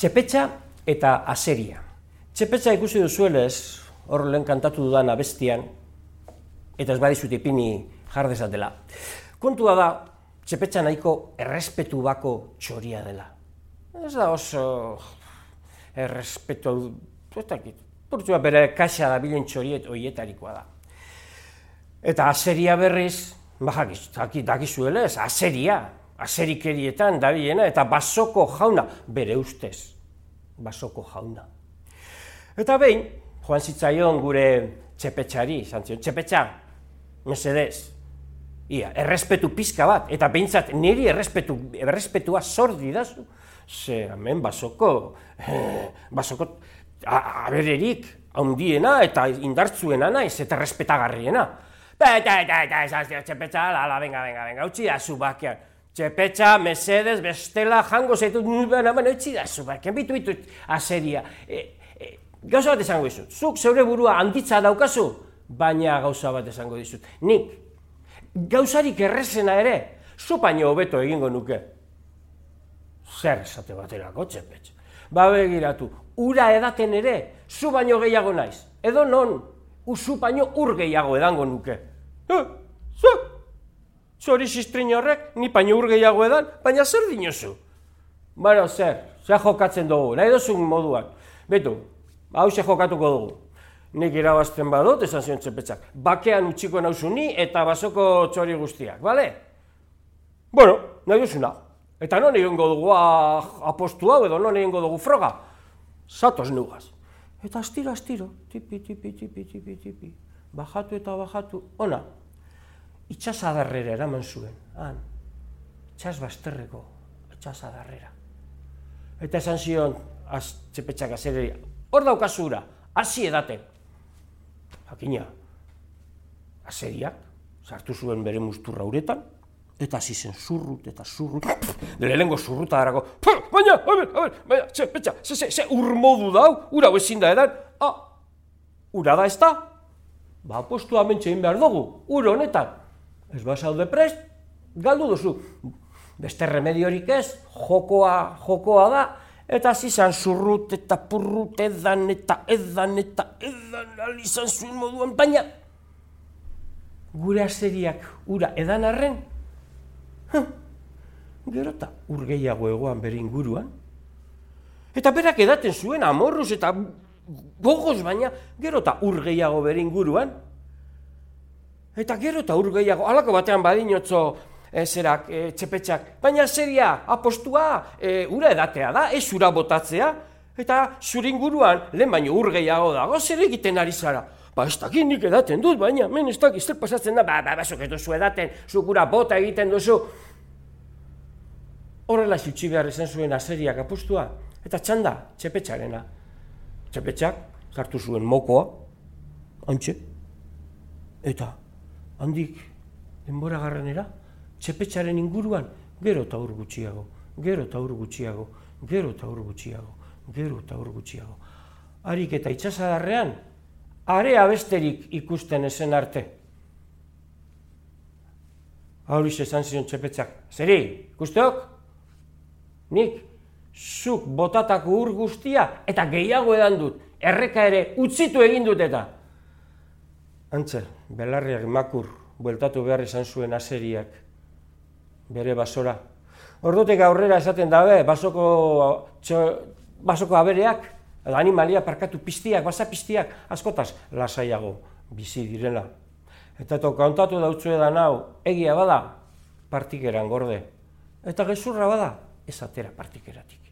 Txepetxa eta aseria. Txepetxa ikusi duzuelez, hor lehen kantatu dudan abestian, eta ez badizut ipini jardezatela. Kontua da, txepetxa nahiko errespetu bako txoria dela. Ez da oso errespetu, ez dakit, purtsua bere kaxa da bilen txoriet oietarikoa da. Eta aseria berriz, bajakiz, dakizuela ez, aseria, aserikerietan dabiena, eta basoko jauna, bere ustez, basoko jauna. Eta behin, joan zitzaion gure txepetxari, zantzion, txepetxa, mesedez, ia, errespetu pizka bat, eta behintzat niri errespetu, errespetua zor didazu, ze, hemen, basoko, eh, basoko, abererik, handiena eta indartzuena naiz, eta errespetagarriena. Eta, eta, eta, eta, eta, eta, txepetxa, ala, venga, venga, venga, Txepetxa, mesedez, bestela, jango zaitut, baina, baina, utzi da zu bakian, bitu, bitu, aseria. E, e, gauza bat esango dizut, zuk zeure burua handitza daukazu, baina gauza bat esango dizut. Nik, gauzarik errezena ere, zu baino hobeto egingo nuke. Zer esate baterako, txepetxa. Ba begiratu, ura edaten ere, zu baino gehiago naiz. Edo non, zu baino ur gehiago edango nuke. Eh, zori sistrin horrek, ni baino ur gehiago edan, baina zer dinozu? Bueno, zer, zer jokatzen dugu, nahi dozun moduan. Betu, hau jokatuko dugu. Nik irabazten badut, esan zion txepetxak. Bakean utxiko nauzu ni eta basoko txori guztiak, bale? Bueno, nahi duzuna. Eta non egingo dugu ah, apostu hau edo non egingo dugu froga? Zatoz nugaz. Eta astiro, astiro, tipi, tipi, tipi, tipi, tipi. Bajatu eta bajatu, ona. Itxasadarrera eraman zuen, han. Itxas basterreko, itxasadarrera. Eta esan zion, az, txepetxak azereri, hor daukazura, hasi edaten. Jakina, azeriak, sartu zuen bere musturra uretan, eta hasi zen zurrut eta zurrut, lehenengo zurruta darako, baina, a ber, a ber, baina, ze, petxa, ze, ze, ze, ur modu dau, ura ezin da edan, ah, ura da ez da, ba, postu amentxe behar dugu, ur honetan, ez ba zaude prest, galdu duzu, beste remediorik ez, jokoa, jokoa da, eta hasi zan zurrut eta purrut edan eta edan eta edan alizan zuen moduan, baina gure aseriak ura edan arren, gero eta ur gehiago egoan bere inguruan, eta berak edaten zuen amorruz eta gogoz baina gero eta ur gehiago bere inguruan, eta gero eta ur gehiago, alako batean badinotzo, e, zerak, e, txepetxak, baina seria, apostua, e, ura edatea da, ez ura botatzea, eta zure inguruan, lehen baino ur gehiago dago, zer egiten ari zara? Ba, ez dakit nik edaten dut, baina, men ez dakit, zer pasatzen da, ba, ba, ba, zuk duzu edaten, zuk ura bota egiten duzu. Horrela zutsi behar izan zuen azeriak apostua, eta txanda, txepetxarena. Txepetxak, sartu zuen mokoa, antxe, eta handik denbora garranera, txepetxaren inguruan, gero eta ur gutxiago, gero eta ur gutxiago, gero eta ur gutxiago, gero eta ur gutxiago. Harik eta itxasadarrean, area besterik ikusten ezen arte. Hauriz esan zion txepetxak, zeri, ikusteok? Nik, zuk botatako ur guztia eta gehiago edan dut, erreka ere utzitu egin dut eta. Antzer, belarriak makur, bueltatu behar izan zuen aseriak, bere basora. Ordutek aurrera esaten dabe, basoko, txo, basoko abereak, edo animalia parkatu piztiak, basa piztiak, askotaz lasaiago bizi direla. Eta to kontatu dautzu edan hau, egia bada, partikeran gorde. Eta gezurra bada, ez atera partikeratik.